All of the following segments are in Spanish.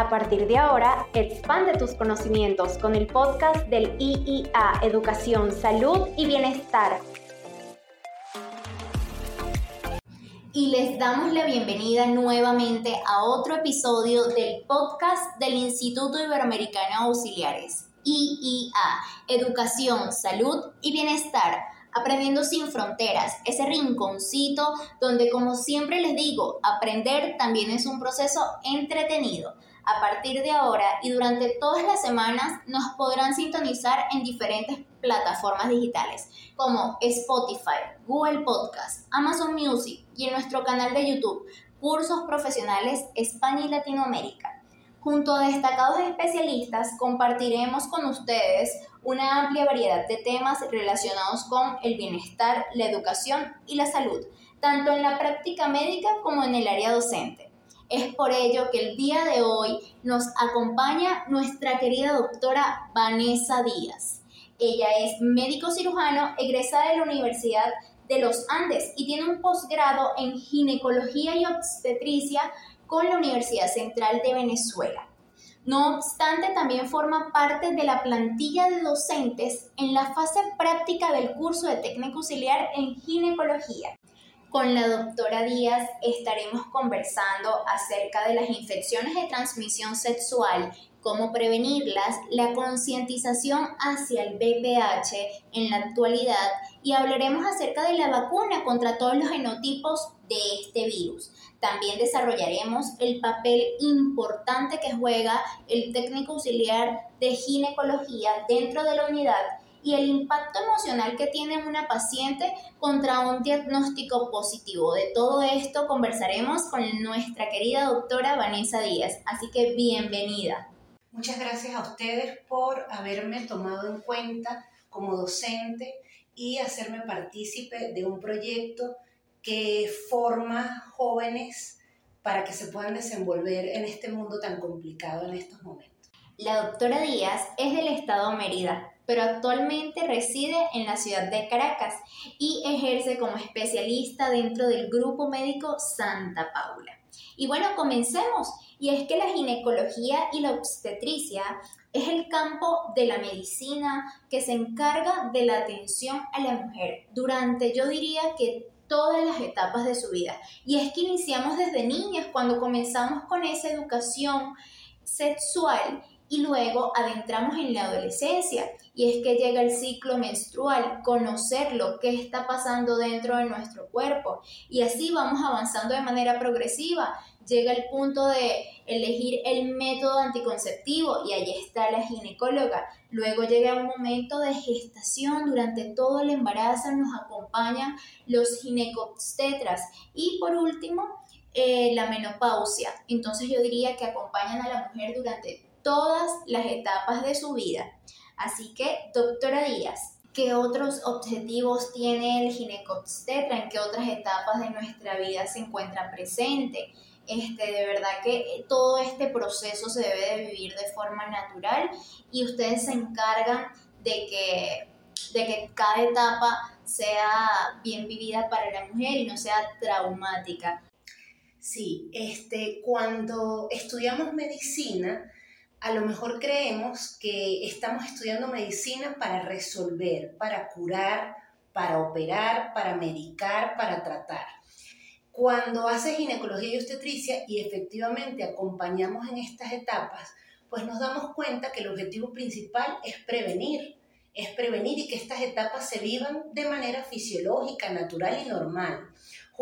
A partir de ahora, expande tus conocimientos con el podcast del IIA Educación, Salud y Bienestar. Y les damos la bienvenida nuevamente a otro episodio del podcast del Instituto Iberoamericano Auxiliares, IIA, Educación, Salud y Bienestar Aprendiendo sin fronteras, ese rinconcito donde como siempre les digo, aprender también es un proceso entretenido. A partir de ahora y durante todas las semanas nos podrán sintonizar en diferentes plataformas digitales como Spotify, Google Podcast, Amazon Music y en nuestro canal de YouTube, Cursos Profesionales España y Latinoamérica. Junto a destacados especialistas compartiremos con ustedes una amplia variedad de temas relacionados con el bienestar, la educación y la salud, tanto en la práctica médica como en el área docente. Es por ello que el día de hoy nos acompaña nuestra querida doctora Vanessa Díaz. Ella es médico cirujano egresada de la Universidad de los Andes y tiene un posgrado en ginecología y obstetricia con la Universidad Central de Venezuela. No obstante, también forma parte de la plantilla de docentes en la fase práctica del curso de técnico auxiliar en ginecología. Con la doctora Díaz estaremos conversando acerca de las infecciones de transmisión sexual cómo prevenirlas, la concientización hacia el VPH en la actualidad y hablaremos acerca de la vacuna contra todos los genotipos de este virus. También desarrollaremos el papel importante que juega el técnico auxiliar de ginecología dentro de la unidad y el impacto emocional que tiene una paciente contra un diagnóstico positivo. De todo esto conversaremos con nuestra querida doctora Vanessa Díaz, así que bienvenida. Muchas gracias a ustedes por haberme tomado en cuenta como docente y hacerme partícipe de un proyecto que forma jóvenes para que se puedan desenvolver en este mundo tan complicado en estos momentos. La doctora Díaz es del estado Mérida, pero actualmente reside en la ciudad de Caracas y ejerce como especialista dentro del Grupo Médico Santa Paula. Y bueno, comencemos y es que la ginecología y la obstetricia es el campo de la medicina que se encarga de la atención a la mujer durante, yo diría que todas las etapas de su vida. Y es que iniciamos desde niñas cuando comenzamos con esa educación sexual y luego adentramos en la adolescencia y es que llega el ciclo menstrual, conocer lo que está pasando dentro de nuestro cuerpo y así vamos avanzando de manera progresiva llega el punto de elegir el método anticonceptivo y ahí está la ginecóloga. Luego llega un momento de gestación, durante todo el embarazo nos acompañan los ginecobstetras y por último eh, la menopausia. Entonces yo diría que acompañan a la mujer durante todas las etapas de su vida. Así que, doctora Díaz, ¿qué otros objetivos tiene el ginecobstetra? ¿En qué otras etapas de nuestra vida se encuentra presente? Este, de verdad que eh, todo este proceso se debe de vivir de forma natural y ustedes se encargan de que, de que cada etapa sea bien vivida para la mujer y no sea traumática. Sí, este, cuando estudiamos medicina, a lo mejor creemos que estamos estudiando medicina para resolver, para curar, para operar, para medicar, para tratar. Cuando hace ginecología y obstetricia y efectivamente acompañamos en estas etapas, pues nos damos cuenta que el objetivo principal es prevenir, es prevenir y que estas etapas se vivan de manera fisiológica, natural y normal.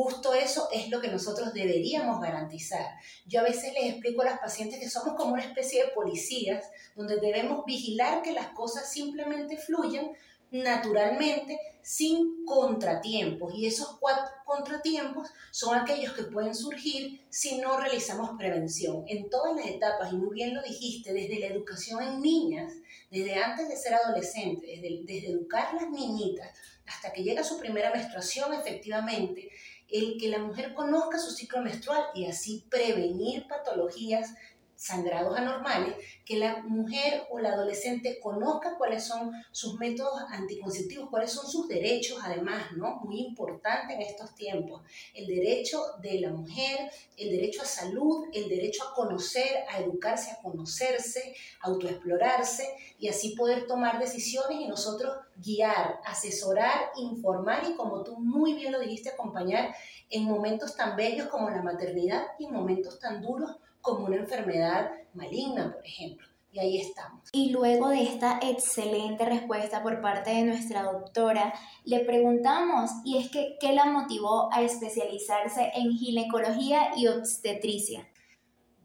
Justo eso es lo que nosotros deberíamos garantizar. Yo a veces les explico a las pacientes que somos como una especie de policías, donde debemos vigilar que las cosas simplemente fluyan naturalmente sin contratiempos. Y esos cuatro contratiempos son aquellos que pueden surgir si no realizamos prevención. En todas las etapas, y muy bien lo dijiste, desde la educación en niñas, desde antes de ser adolescente, desde, desde educar las niñitas hasta que llega su primera menstruación, efectivamente, el que la mujer conozca su ciclo menstrual y así prevenir patologías sangrados anormales, que la mujer o la adolescente conozca cuáles son sus métodos anticonceptivos, cuáles son sus derechos, además, ¿no? Muy importante en estos tiempos. El derecho de la mujer, el derecho a salud, el derecho a conocer, a educarse, a conocerse, autoexplorarse y así poder tomar decisiones y nosotros guiar, asesorar, informar y como tú muy bien lo dijiste, acompañar en momentos tan bellos como la maternidad y en momentos tan duros como una enfermedad maligna, por ejemplo. Y ahí estamos. Y luego de esta excelente respuesta por parte de nuestra doctora, le preguntamos, y es que, ¿qué la motivó a especializarse en ginecología y obstetricia?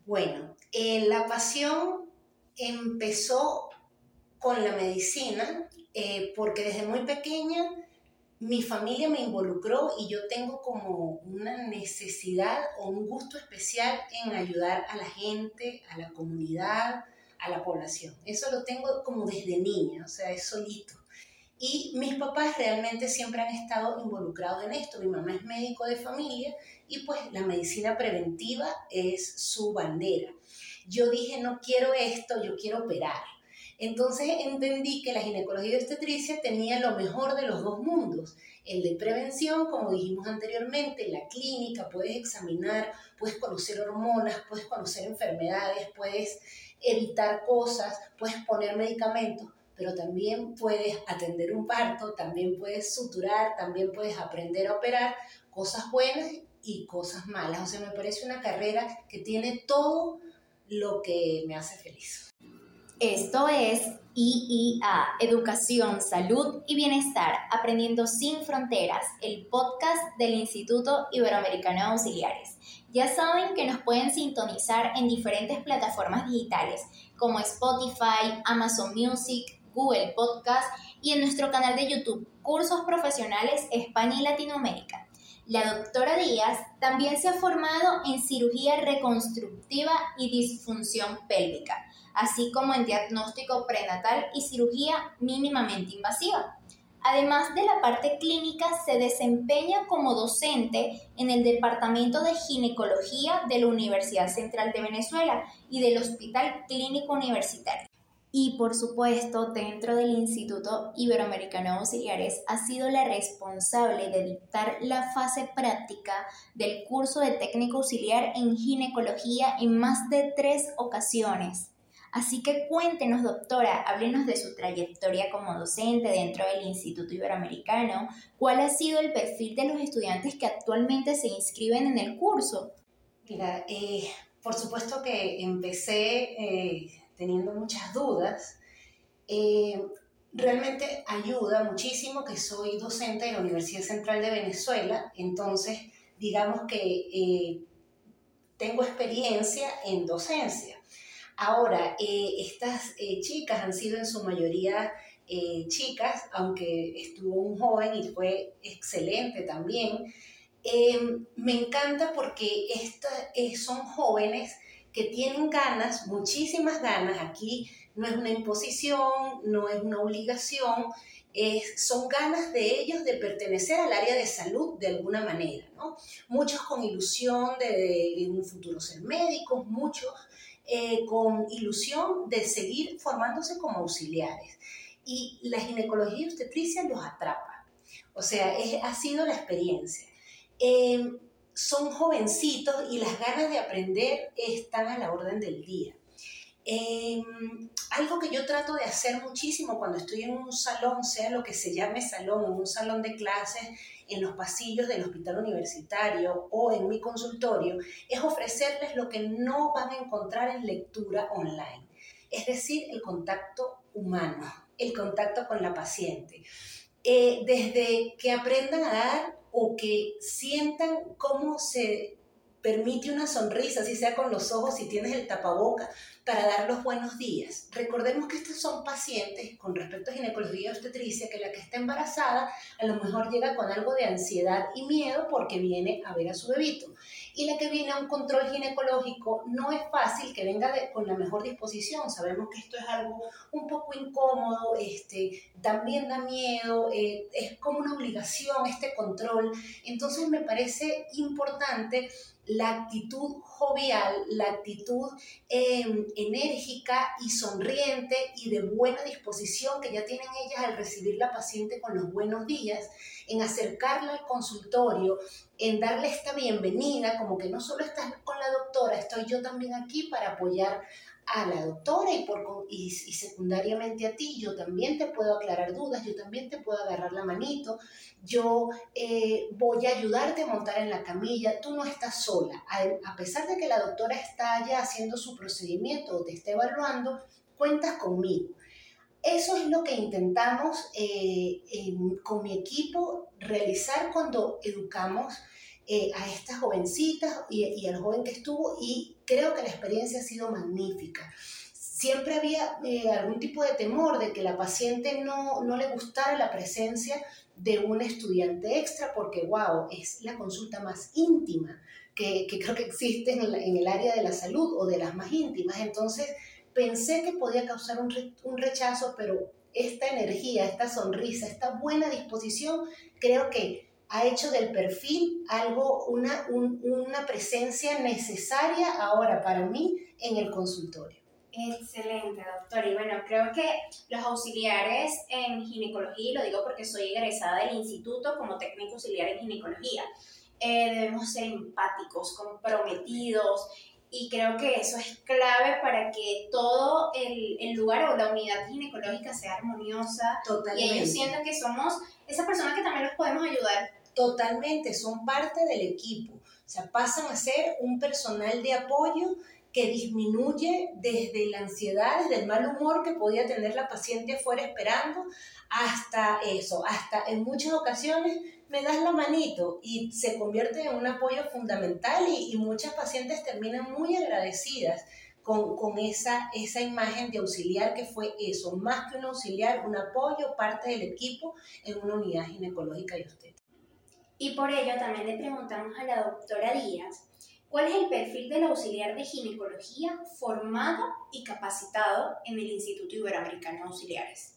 Bueno, eh, la pasión empezó con la medicina, eh, porque desde muy pequeña mi familia me involucró y yo tengo como una necesidad o un gusto especial en ayudar a la gente, a la comunidad, a la población. Eso lo tengo como desde niña, o sea, es solito. Y mis papás realmente siempre han estado involucrados en esto. Mi mamá es médico de familia y pues la medicina preventiva es su bandera. Yo dije, no quiero esto, yo quiero operar. Entonces entendí que la ginecología y obstetricia tenía lo mejor de los dos mundos. El de prevención, como dijimos anteriormente, la clínica, puedes examinar, puedes conocer hormonas, puedes conocer enfermedades, puedes evitar cosas, puedes poner medicamentos, pero también puedes atender un parto, también puedes suturar, también puedes aprender a operar, cosas buenas y cosas malas. O sea, me parece una carrera que tiene todo lo que me hace feliz. Esto es IIA, Educación, Salud y Bienestar, Aprendiendo sin Fronteras, el podcast del Instituto Iberoamericano de Auxiliares. Ya saben que nos pueden sintonizar en diferentes plataformas digitales como Spotify, Amazon Music, Google Podcast y en nuestro canal de YouTube, Cursos Profesionales España y Latinoamérica. La doctora Díaz también se ha formado en cirugía reconstructiva y disfunción pélvica así como en diagnóstico prenatal y cirugía mínimamente invasiva. Además de la parte clínica, se desempeña como docente en el Departamento de Ginecología de la Universidad Central de Venezuela y del Hospital Clínico Universitario. Y por supuesto, dentro del Instituto Iberoamericano de Auxiliares ha sido la responsable de dictar la fase práctica del curso de técnico auxiliar en ginecología en más de tres ocasiones Así que cuéntenos, doctora, háblenos de su trayectoria como docente dentro del Instituto Iberoamericano. ¿Cuál ha sido el perfil de los estudiantes que actualmente se inscriben en el curso? Mira, eh, por supuesto que empecé eh, teniendo muchas dudas. Eh, realmente ayuda muchísimo que soy docente de la Universidad Central de Venezuela, entonces digamos que tengo experiencia en docencia. Ahora, eh, estas eh, chicas han sido en su mayoría eh, chicas, aunque estuvo un joven y fue excelente también. me encanta porque son jóvenes que tienen ganas, muchísimas ganas. Aquí no es una imposición, no es una obligación, son ganas de ellos de pertenecer al área de salud de alguna manera, ¿no? Muchos con ilusión de, de un futuro ser médicos, muchos eh, con ilusión de seguir formándose como auxiliares. Y la ginecología y obstetricia los atrapa. O sea, ha sido la experiencia. Eh, son jovencitos y las ganas de aprender están a la orden del día. Eh, algo que yo trato de hacer muchísimo cuando estoy en un salón, sea lo que se llame salón, en un salón de clases, en los pasillos del hospital universitario o en mi consultorio, es ofrecerles lo que no van a encontrar en lectura online, es decir, el contacto humano, el contacto con la paciente. Eh, desde que aprendan a dar o que sientan cómo se permite una sonrisa, si sea con los ojos, si tienes el tapaboca, para dar los buenos días. Recordemos que estos son pacientes, con respecto a ginecología obstetricia, que la que está embarazada a lo mejor llega con algo de ansiedad y miedo porque viene a ver a su bebito. Y la que viene a un control ginecológico no es fácil que venga con la mejor disposición. Sabemos que esto es algo un poco incómodo, este, también da miedo, eh, es como una obligación este control. Entonces me parece importante la actitud la actitud em, enérgica y sonriente y de buena disposición que ya tienen ellas al recibir la paciente con los buenos días, en acercarla al consultorio, en darle esta bienvenida, como que no solo estás con la doctora, estoy yo también aquí para apoyar a la doctora y, por, y, secundariamente a ti, yo también te puedo aclarar dudas, yo también te puedo agarrar la manito, yo eh, voy a ayudarte a montar en la camilla, tú no estás sola. A, pesar de que la doctora está ya haciendo su procedimiento o te está evaluando, cuentas conmigo. Eso es lo que intentamos eh, con mi equipo realizar cuando educamos eh, a estas jovencitas y, y, al joven que estuvo y creo que la experiencia ha sido magnífica. Siempre había eh, algún tipo de temor de que la paciente no, no le gustara la presencia de un estudiante extra porque, wow, es la consulta más íntima que, que creo que existe en, en, el área de la salud o de las más íntimas. Entonces pensé que podía causar un, un rechazo, pero esta energía, esta sonrisa, esta buena disposición, creo que ha hecho del perfil algo, una, una presencia necesaria ahora para mí en el consultorio. Excelente, doctora. Y bueno, creo que los auxiliares en ginecología, y lo digo porque soy egresada del instituto como técnico auxiliar en ginecología, eh, debemos ser empáticos, comprometidos, y creo que eso es clave para que todo el, el lugar o la unidad ginecológica sea armoniosa. Totalmente. Y ellos sientan que somos esa persona que también los podemos ayudar totalmente, son parte del equipo. O sea, pasan a ser un personal de apoyo que disminuye desde la ansiedad, desde el mal humor que podía tener la paciente afuera esperando, hasta eso, hasta en muchas ocasiones me das la manito y se convierte en un apoyo fundamental y, muchas pacientes terminan muy agradecidas con, con, esa, esa imagen de auxiliar que fue eso, más que un auxiliar, un apoyo, parte del equipo en una unidad ginecológica y usted. Y por ello también le preguntamos a la doctora Díaz cuál es el perfil del auxiliar de ginecología formado y capacitado en el Instituto Iberoamericano de Auxiliares.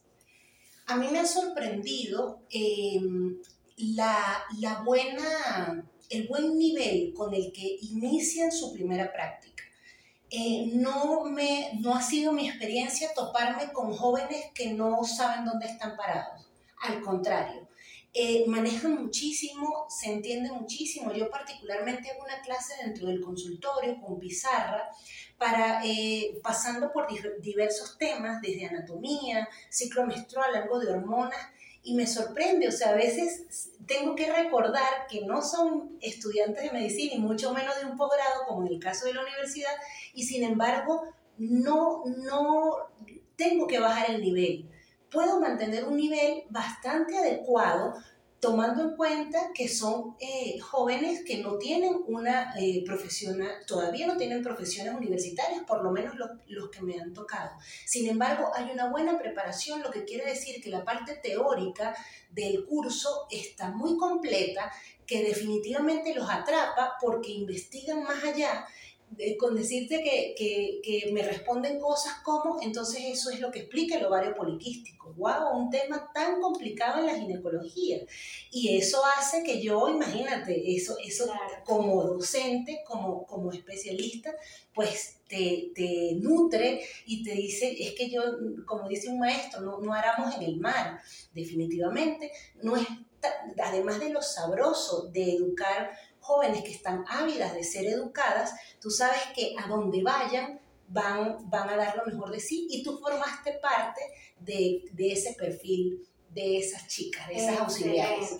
A mí me ha sorprendido em, la, la buena, el buen nivel con el que inician su primera práctica. Eh, no, me, no ha sido mi experiencia toparme con jóvenes que no saben dónde están parados. Al contrario, eh, manejan muchísimo, se entiende muchísimo. Yo particularmente hago una clase dentro del consultorio con pizarra, para, eh, pasando por diversos temas, desde anatomía, ciclo menstrual, algo de hormonas, y me sorprende, o sea, a veces tengo que recordar que no son estudiantes de medicina y mucho menos de un posgrado, como en el caso de la universidad, y sin embargo, no, no tengo que bajar el nivel puedo mantener un nivel bastante adecuado tomando en cuenta que son eh, jóvenes que no tienen una eh, todavía no tienen profesiones universitarias, por lo menos los, los, que me han tocado. Sin embargo, hay una buena preparación, lo que quiere decir que la parte teórica del curso está muy completa, que definitivamente los atrapa porque investigan más allá con decirte que, que, que, me responden cosas como, entonces eso es lo que explica el ovario poliquístico. ¡Wow! Un tema tan complicado en la ginecología. Y eso hace que yo, imagínate, eso, eso como docente, como, como especialista, pues te, te, nutre y te dice, es que yo, como dice un maestro, no, no haramos en el mar. Definitivamente, no es, además de lo sabroso de educar jóvenes que están ávidas de ser educadas, tú sabes que a donde vayan van, van a dar lo mejor de sí y tú formaste parte de, de ese perfil de esas chicas, de esas auxiliares.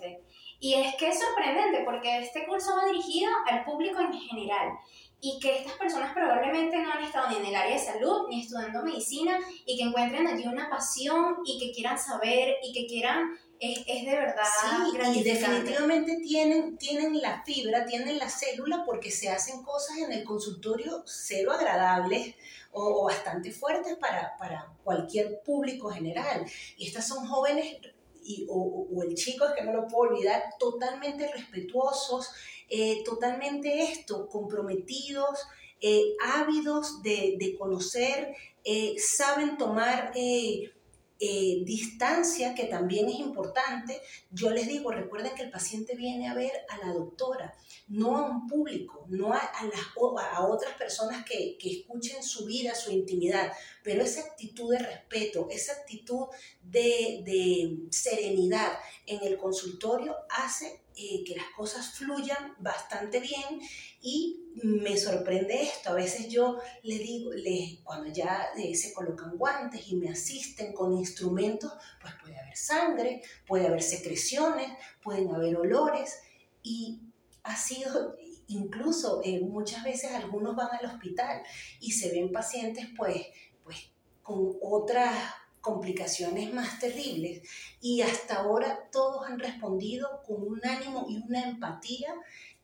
Y es que es sorprendente porque este curso va dirigido al público en general y que estas personas probablemente no han estado ni en el área de salud ni estudiando medicina y que encuentren allí una pasión y que quieran saber y que quieran es, es de verdad. Sí, y definitivamente tienen, tienen la fibra, tienen la célula porque se hacen cosas en el consultorio cero agradables o, bastante fuertes para, para, cualquier público general. Y estas son jóvenes y, o, o, el chico, es que no lo puedo olvidar, totalmente respetuosos, eh, totalmente esto, comprometidos, eh, ávidos de, de conocer, eh, saben tomar distancia, que también es importante. Yo les digo, recuerden que el paciente viene a ver a la doctora, no a un público, no a, a otras personas que, que, escuchen su vida, su intimidad, pero esa actitud de respeto, esa actitud de, de serenidad en el consultorio hace eh, que las cosas fluyan bastante bien y me sorprende esto. A veces yo le digo, le, cuando ya eh, se colocan guantes y me asisten con instrumentos, pues puede haber sangre, puede haber secreciones, pueden haber olores y ha sido incluso eh, muchas veces algunos van al hospital y se ven pacientes pues, pues con otras complicaciones más terribles y hasta ahora todos han respondido con un ánimo y una empatía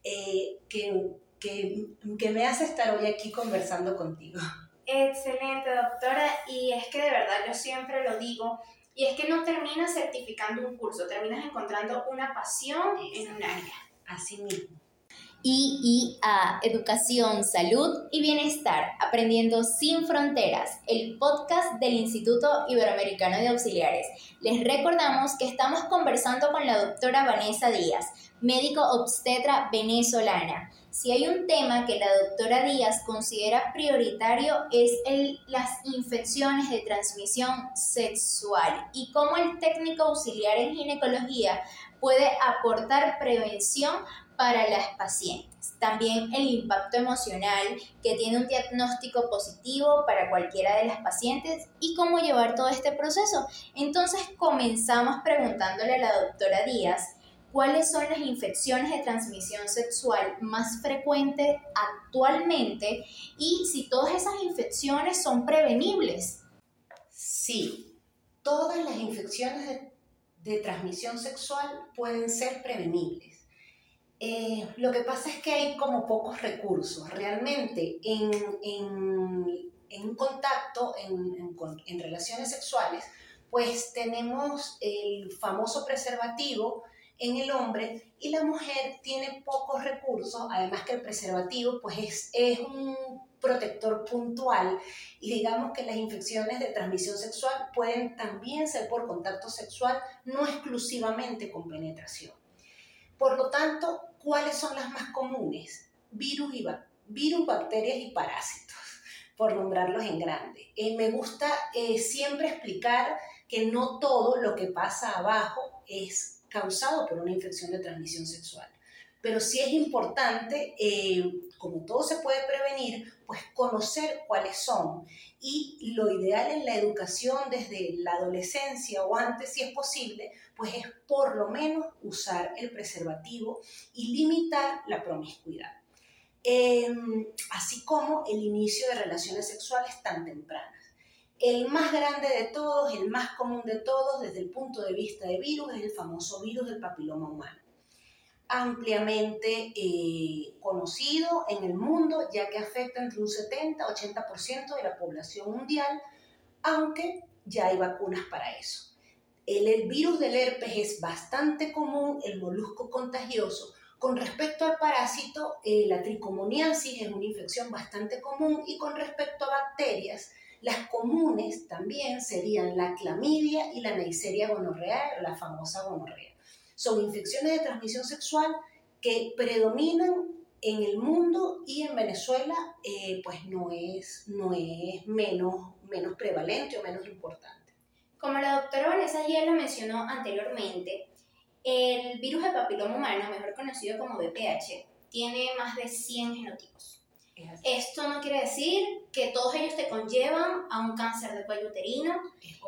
eh, que, que, que me hace estar hoy aquí conversando contigo. Excelente, doctora. Y es que de verdad yo siempre lo digo, y es que no terminas certificando un curso, terminas encontrando una pasión en un área. Así mismo. IIA, Educación, Salud y Bienestar, Aprendiendo sin Fronteras, el podcast del Instituto Iberoamericano de Auxiliares. Les recordamos que estamos conversando con la doctora Vanessa Díaz, médico obstetra venezolana. Si hay un tema que la doctora Díaz considera prioritario es las infecciones de transmisión sexual y cómo el técnico auxiliar en ginecología puede aportar prevención para las pacientes. También el impacto emocional, que tiene un diagnóstico positivo para cualquiera de las pacientes y cómo llevar todo este proceso. Entonces comenzamos preguntándole a la doctora Díaz cuáles son las infecciones de transmisión sexual más frecuentes actualmente y si todas esas infecciones son prevenibles. Sí, todas las infecciones de, de transmisión sexual pueden ser prevenibles eh, lo que pasa es que hay como pocos recursos. Realmente en, en, contacto, en, en, relaciones sexuales, pues tenemos el famoso preservativo en el hombre y la mujer tiene pocos recursos, además que el preservativo pues es, es un protector puntual y digamos que las infecciones de transmisión sexual pueden también ser por contacto sexual, no exclusivamente con penetración. Por lo tanto, ¿cuáles son las más comunes? Virus, y virus bacterias y parásitos, por nombrarlos en grande. Eh, me gusta eh, siempre explicar que no todo lo que pasa abajo es causado por una infección de transmisión sexual. Pero sí es importante, eh, como todo se puede prevenir, pues conocer cuáles son. Y lo ideal en la educación desde la adolescencia o antes, si es posible, pues es por lo menos usar el preservativo y limitar la promiscuidad. Em, así como el inicio de relaciones sexuales tan tempranas. El más grande de todos, el más común de todos desde el punto de vista de virus, es el famoso virus del papiloma humano. Ampliamente eh, conocido en el mundo, ya que afecta entre un 70-80% de la población mundial, aunque ya hay vacunas para eso. El, virus del herpes es bastante común, el molusco contagioso. Con respecto al parásito, eh, la tricomoniasis es una infección bastante común y con respecto a bacterias, las comunes también serían la clamidia y la Neisseria gonorrea, la famosa gonorrea. Son infecciones de transmisión sexual que predominan en el mundo y en Venezuela eh, pues no es, no es menos, menos prevalente o menos importante. Como la doctora Vanessa lo mencionó anteriormente, el virus del papiloma humano, mejor conocido como VPH, tiene más de 100 genotipos. Esto no quiere decir que todos ellos te conllevan a un cáncer de cuello uterino.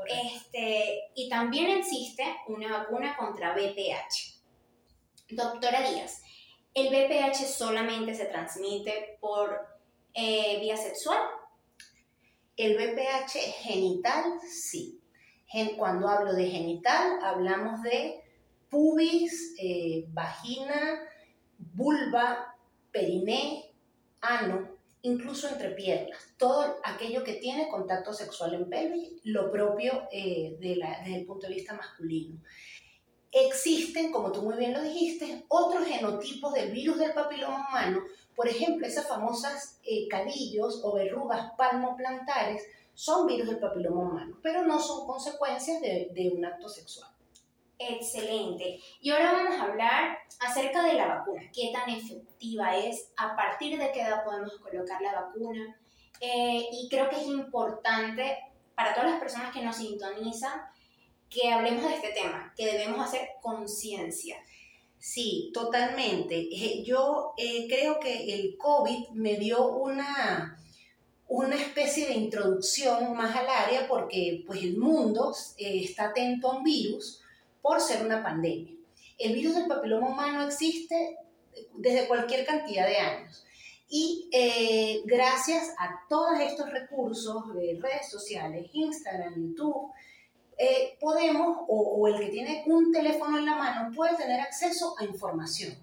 Este, y también existe una vacuna contra VPH. Doctora Díaz, ¿el VPH solamente se transmite por eh, vía sexual? El VPH genital, sí. Cuando hablo de genital, hablamos de pubis, eh, vagina, vulva, periné, incluso entre piernas. Todo aquello que tiene contacto sexual en pelvis, lo propio eh, desde el punto de vista masculino. Existen, como tú muy bien lo dijiste, otros genotipos del virus del papiloma humano, por ejemplo, esas famosas eh, cadillos o verrugas palmoplantares, son virus del papiloma humano, pero no son consecuencias de, de un acto sexual. Excelente. Y ahora vamos a hablar acerca de la vacuna. ¿Qué tan efectiva es? ¿A partir de qué edad podemos colocar la vacuna? Eh, y creo que es importante para todas las personas que nos sintonizan que hablemos de este tema, que debemos hacer conciencia. Sí, totalmente. Eh, yo eh, creo que el COVID me dio una, una especie de introducción más al área porque pues, el mundo está atento a un virus por ser una pandemia. El virus del papiloma humano existe desde cualquier cantidad de años. Y eh, gracias a todos estos recursos de redes sociales, Instagram, YouTube, eh, podemos, o, el que tiene un teléfono en la mano, puede tener acceso a información.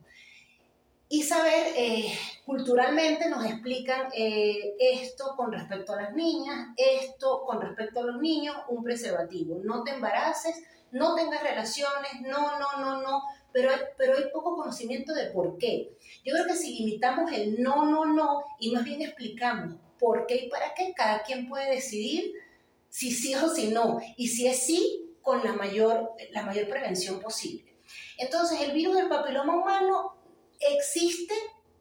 Y saber, eh, culturalmente nos explican esto con respecto a las niñas, esto con respecto a los niños, un preservativo. No te embaraces, no tengas relaciones, no, no, no, no, pero hay, pero hay poco conocimiento de por qué. Yo creo que si limitamos el no, no, no y más bien explicamos por qué y para qué, cada quien puede decidir si sí o si no, y si es sí, con la mayor, la mayor prevención posible. Entonces, el virus del papiloma humano existe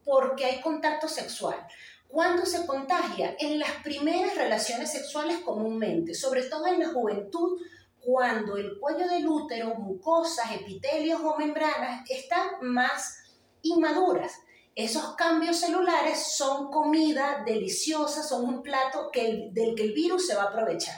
porque hay contacto sexual. ¿Cuándo se contagia? En las primeras relaciones sexuales comúnmente, sobre todo en la juventud, cuando el cuello del útero, mucosas, epitelios o membranas están más inmaduras. Esos cambios celulares son comida deliciosa, son un plato del que el virus se va a aprovechar.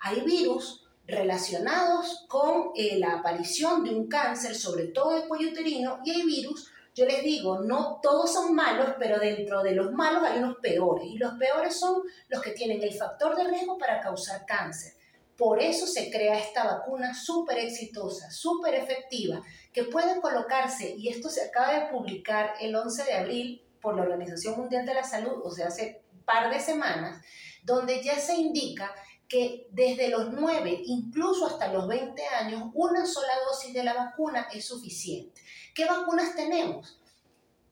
Hay virus relacionados con eh, la aparición de un cáncer, sobre todo de cuello uterino, y hay virus, yo les digo, no todos son malos, pero dentro de los malos hay unos peores, y los peores son los que tienen el factor de riesgo para causar cáncer. Por eso se crea esta vacuna súper exitosa, súper efectiva, que puede colocarse, y esto se acaba de publicar el 11 de abril por la Organización Mundial de la Salud, o sea, hace par de semanas, donde ya se indica que desde los 9, incluso hasta los 20 años, una sola dosis de la vacuna es suficiente. ¿Qué vacunas tenemos?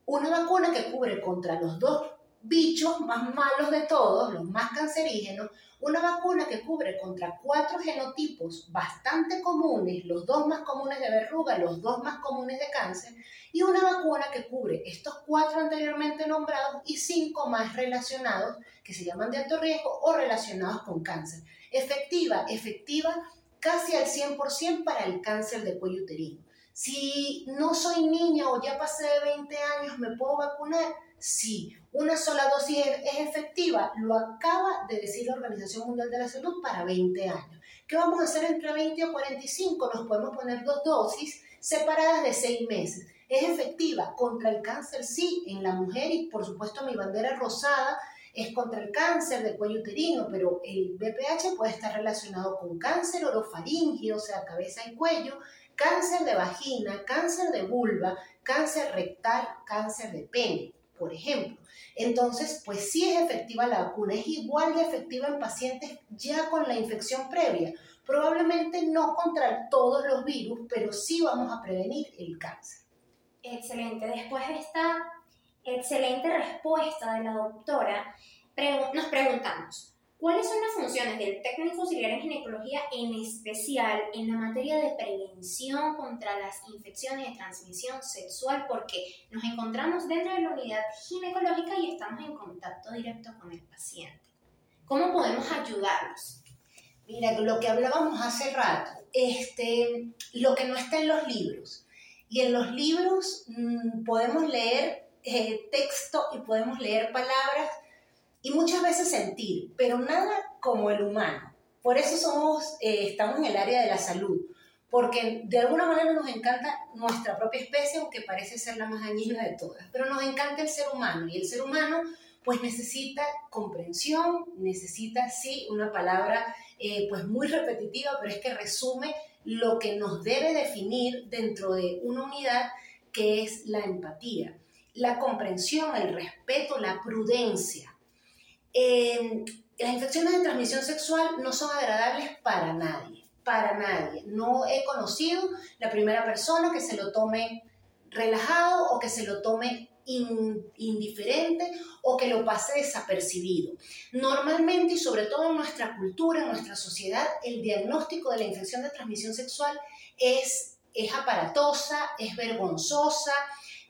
Una vacuna que cubre contra los dos bichos más malos de todos, los más cancerígenos, una vacuna que cubre contra cuatro genotipos bastante comunes, los dos más comunes de verruga, los dos más comunes de cáncer, y una vacuna que cubre estos cuatro anteriormente nombrados y cinco más relacionados, que se llaman de alto riesgo o relacionados con cáncer. Efectiva, efectiva casi al 100% para el cáncer de cuello uterino. Si no soy niña o ya pasé de 20 años, ¿me puedo vacunar? Sí, una sola dosis es efectiva, lo acaba de decir la Organización Mundial de la Salud para 20 años. ¿Qué vamos a hacer entre 20 o 45? Nos podemos poner dos dosis separadas de 6 meses. ¿Es efectiva contra el cáncer? Sí, en la mujer y por supuesto mi bandera rosada es contra el cáncer de cuello uterino, pero el BPH puede estar relacionado con cáncer orofaringio, o sea, cabeza y cuello, cáncer de vagina, cáncer de vulva, cáncer rectal, cáncer de pene por ejemplo. Entonces, pues sí es efectiva la vacuna, es igual de efectiva en pacientes ya con la infección previa. Probablemente no contra todos los virus, pero sí vamos a prevenir el cáncer. Excelente. Después de esta excelente respuesta de la doctora, nos preguntamos, ¿Cuáles son las funciones del técnico auxiliar en ginecología, en especial en la materia de prevención contra las infecciones de transmisión sexual? Porque nos encontramos dentro de la unidad ginecológica y estamos en contacto directo con el paciente. ¿Cómo podemos ayudarlos? Mira, lo que hablábamos hace rato, este, lo que no está en los libros. Y en los libros mm, podemos leer eh, texto y podemos leer palabras y muchas veces sentir, pero nada como el humano. Por eso somos, eh, estamos en el área de la salud, porque de alguna manera nos encanta nuestra propia especie, aunque parece ser la más dañina de todas, pero nos encanta el ser humano y el ser humano pues necesita comprensión, necesita sí una palabra eh, pues muy repetitiva, pero es que resume lo que nos debe definir dentro de una unidad que es la empatía, la comprensión, el respeto, la prudencia. Eh, las infecciones de transmisión sexual no son agradables para nadie, para nadie. No he conocido la primera persona que se lo tome relajado o que se lo tome indiferente o que lo pase desapercibido. Normalmente y sobre todo en nuestra cultura, en nuestra sociedad, el diagnóstico de la infección de transmisión sexual es, es aparatosa, es vergonzosa,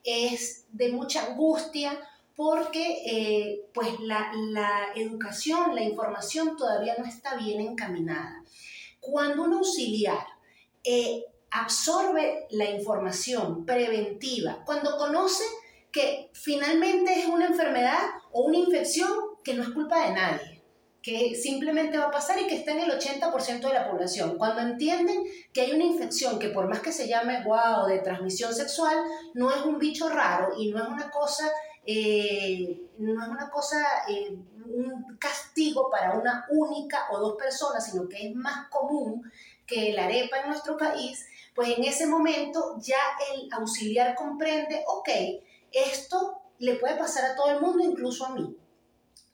es de mucha angustia porque eh, pues la, educación, la información todavía no está bien encaminada. Cuando un auxiliar eh, absorbe la información preventiva, cuando conoce que finalmente es una enfermedad o una infección que no es culpa de nadie, que simplemente va a pasar y que está en el 80% de la población. Cuando entienden que hay una infección que por más que se llame wow de transmisión sexual, no es un bicho raro y no es una cosa eh, no es una cosa, eh, un castigo para una única o dos personas, sino que es más común que la arepa en nuestro país, pues en ese momento ya el auxiliar comprende, ok, esto le puede pasar a todo el mundo, incluso a mí.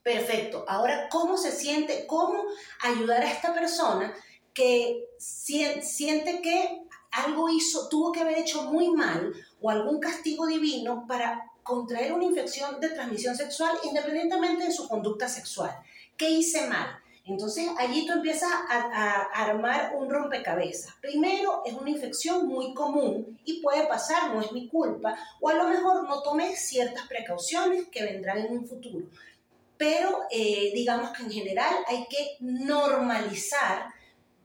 Perfecto. Ahora, ¿cómo se siente? ¿Cómo ayudar a esta persona que siente que algo hizo, tuvo que haber hecho muy mal o algún castigo divino para contraer una infección de transmisión sexual independientemente de su conducta sexual. ¿Qué hice mal? Entonces allí tú empiezas a, armar un rompecabezas. Primero, es una infección muy común y puede pasar, no es mi culpa, o a lo mejor no tomé ciertas precauciones que vendrán en un futuro. Pero eh, digamos que en general hay que normalizar,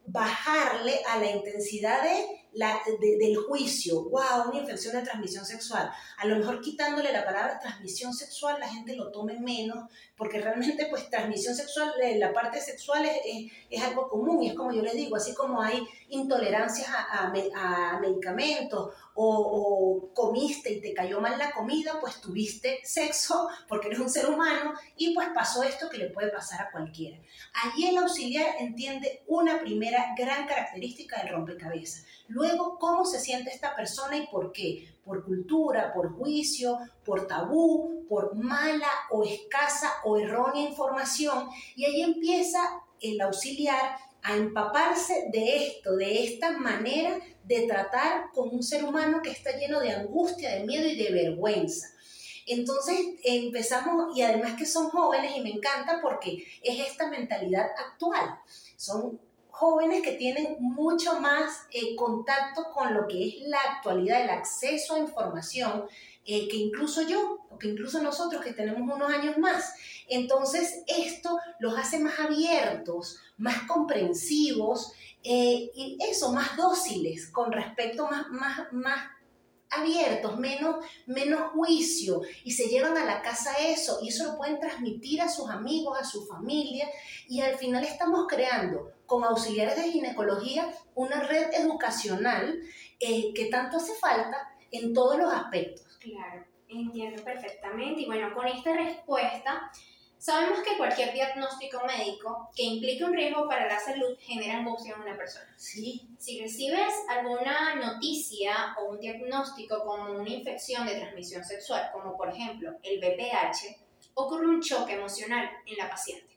bajarle a la intensidad de del juicio, wow, una infección de transmisión sexual. A lo mejor quitándole la palabra transmisión sexual, la gente lo tome menos, porque realmente pues transmisión sexual, eh, la parte sexual es, es, algo común y es como yo les digo, así como hay intolerancias a, a, medicamentos o, comiste y te cayó mal la comida, pues tuviste sexo porque eres un ser humano y pues pasó esto que le puede pasar a cualquiera. Allí el auxiliar entiende una primera gran característica del rompecabezas Luego, ¿cómo se siente esta persona y por qué? Por cultura, por juicio, por tabú, por mala o escasa o errónea información. Y ahí empieza el auxiliar a empaparse de esto, de esta manera de tratar con un ser humano que está lleno de angustia, de miedo y de vergüenza. Entonces empezamos, y además que son jóvenes, y me encanta porque es esta mentalidad actual. Son jóvenes que tienen mucho más eh, contacto con lo que es la actualidad, el acceso a información, eh, que incluso yo, o que incluso nosotros que tenemos unos años más. Entonces, esto los hace más abiertos, más comprensivos eh, y eso, más dóciles con respecto, más, más, más abiertos, menos, menos juicio y se llevan a la casa eso y eso lo pueden transmitir a sus amigos, a su familia y al final estamos creando con auxiliares de ginecología una red educacional eh, que tanto hace falta en todos los aspectos. Claro, entiendo perfectamente y bueno, con esta respuesta Sabemos que cualquier diagnóstico médico que implique un riesgo para la salud genera angustia en una persona. Sí. Si recibes alguna noticia o un diagnóstico como una infección de transmisión sexual, como por ejemplo el BPH, ocurre un choque emocional en la paciente.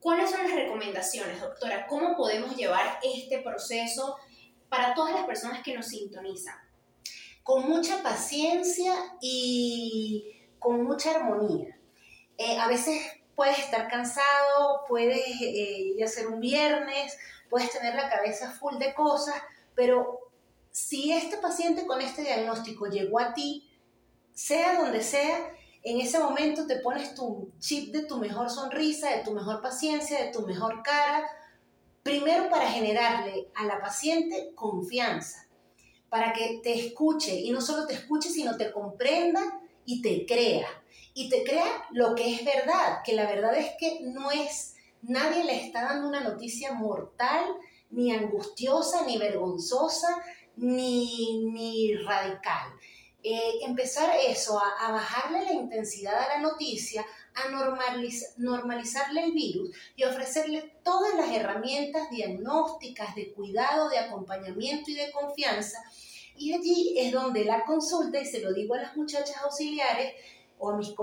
¿Cuáles son las recomendaciones, doctora? ¿Cómo podemos llevar este proceso para todas las personas que nos sintonizan? Con mucha paciencia y con mucha armonía. Eh, a veces puedes estar cansado, puedes eh, ya ser un viernes, puedes tener la cabeza full de cosas, pero si este paciente con este diagnóstico llegó a ti, sea donde sea, en ese momento te pones tu chip de tu mejor sonrisa, de tu mejor paciencia, de tu mejor cara, primero para generarle a la paciente confianza, para que te escuche y no solo te escuche, sino te comprenda y te crea y te crea lo que es verdad, que la verdad es que no es, nadie le está dando una noticia mortal, ni angustiosa, ni vergonzosa, ni, ni radical. Eh, empezar eso, a, bajarle la intensidad a la noticia, a normalizarle el virus y ofrecerle todas las herramientas diagnósticas, de cuidado, de acompañamiento y de confianza. Y allí es donde la consulta, y se lo digo a las muchachas auxiliares, o a mis,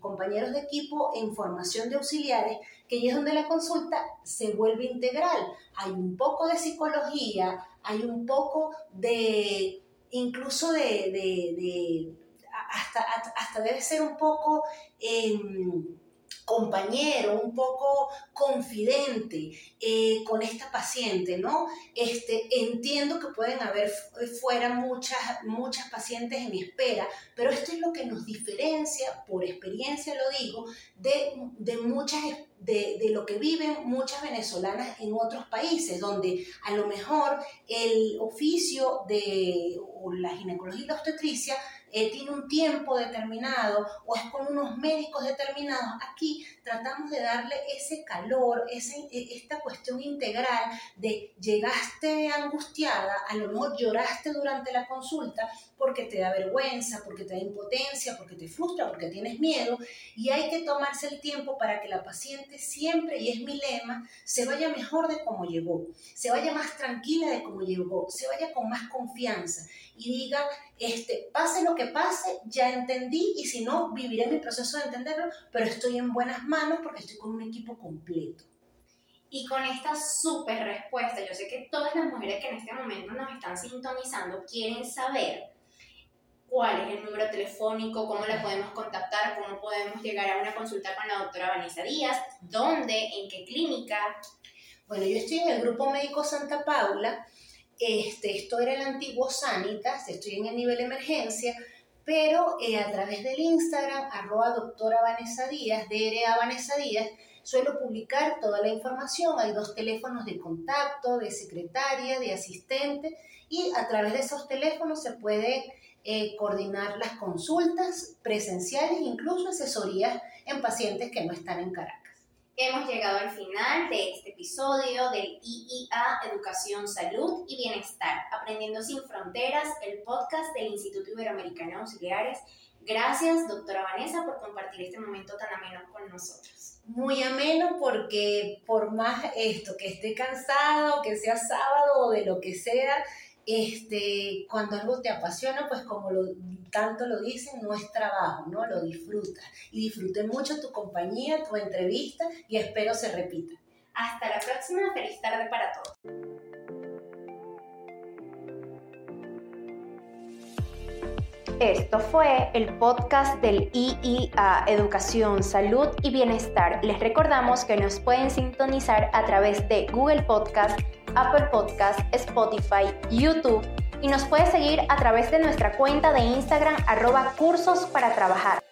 compañeros de equipo en formación de auxiliares, que ahí es donde la consulta se vuelve integral. Hay un poco de psicología, hay un poco de, incluso de, hasta, hasta debe ser un poco... Em, compañero, un poco confidente eh, con esta paciente, ¿no? Este, entiendo que pueden haber fuera muchas, muchas pacientes en espera, pero esto es lo que nos diferencia, por experiencia lo digo, de, de muchas de, de, lo que viven muchas venezolanas en otros países, donde a lo mejor el oficio de la ginecología y la obstetricia eh, tiene un tiempo determinado o es con unos médicos determinados. Aquí tratamos de darle ese calor, ese, e, esta cuestión integral de llegaste angustiada, a lo mejor lloraste durante la consulta porque te da vergüenza, porque te da impotencia, porque te frustra, porque tienes miedo y hay que tomarse el tiempo para que la paciente siempre, y es mi lema, se vaya mejor de cómo llegó, se vaya más tranquila de cómo llegó, se vaya con más confianza y diga, este, pase lo que pase, ya entendí y si no, viviré mi proceso de entenderlo, pero estoy en buenas manos porque estoy con un equipo completo. Y con esta súper respuesta, yo sé que todas las mujeres que en este momento nos están sintonizando quieren saber cuál es el número telefónico, cómo la podemos contactar, cómo podemos llegar a una consulta con la doctora Vanessa Díaz, dónde, en qué clínica. Bueno, yo estoy en el Grupo Médico Santa Paula este, esto era el antiguo Sanitas, estoy en el nivel emergencia, pero eh, a través del Instagram, arroba doctora Vanessa Díaz, DRA Vanessa Díaz, suelo publicar toda la información. Hay dos teléfonos de contacto, de secretaria, de asistente, y a través de esos teléfonos se puede eh, coordinar las consultas presenciales, incluso asesorías en pacientes que no están en Caracas. Hemos llegado al final de este episodio del IIA Educación, Salud y Bienestar, Aprendiendo sin Fronteras, el podcast del Instituto Iberoamericano de Auxiliares. Gracias, doctora Vanessa, por compartir este momento tan ameno con nosotros. Muy ameno porque por más esto, que esté cansado, que sea sábado o de lo que sea, este, cuando algo te apasiona, pues como tanto lo dicen, no es trabajo, ¿no? Lo disfrutas. Y disfruté mucho tu compañía, tu entrevista y espero se repita. Hasta la próxima, feliz tarde para todos. Esto fue el podcast del IIA Educación, Salud y Bienestar. Les recordamos que nos pueden sintonizar a través de Google Podcast, Apple Podcast, Spotify, YouTube y nos puede seguir a través de nuestra cuenta de Instagram arroba cursos para trabajar.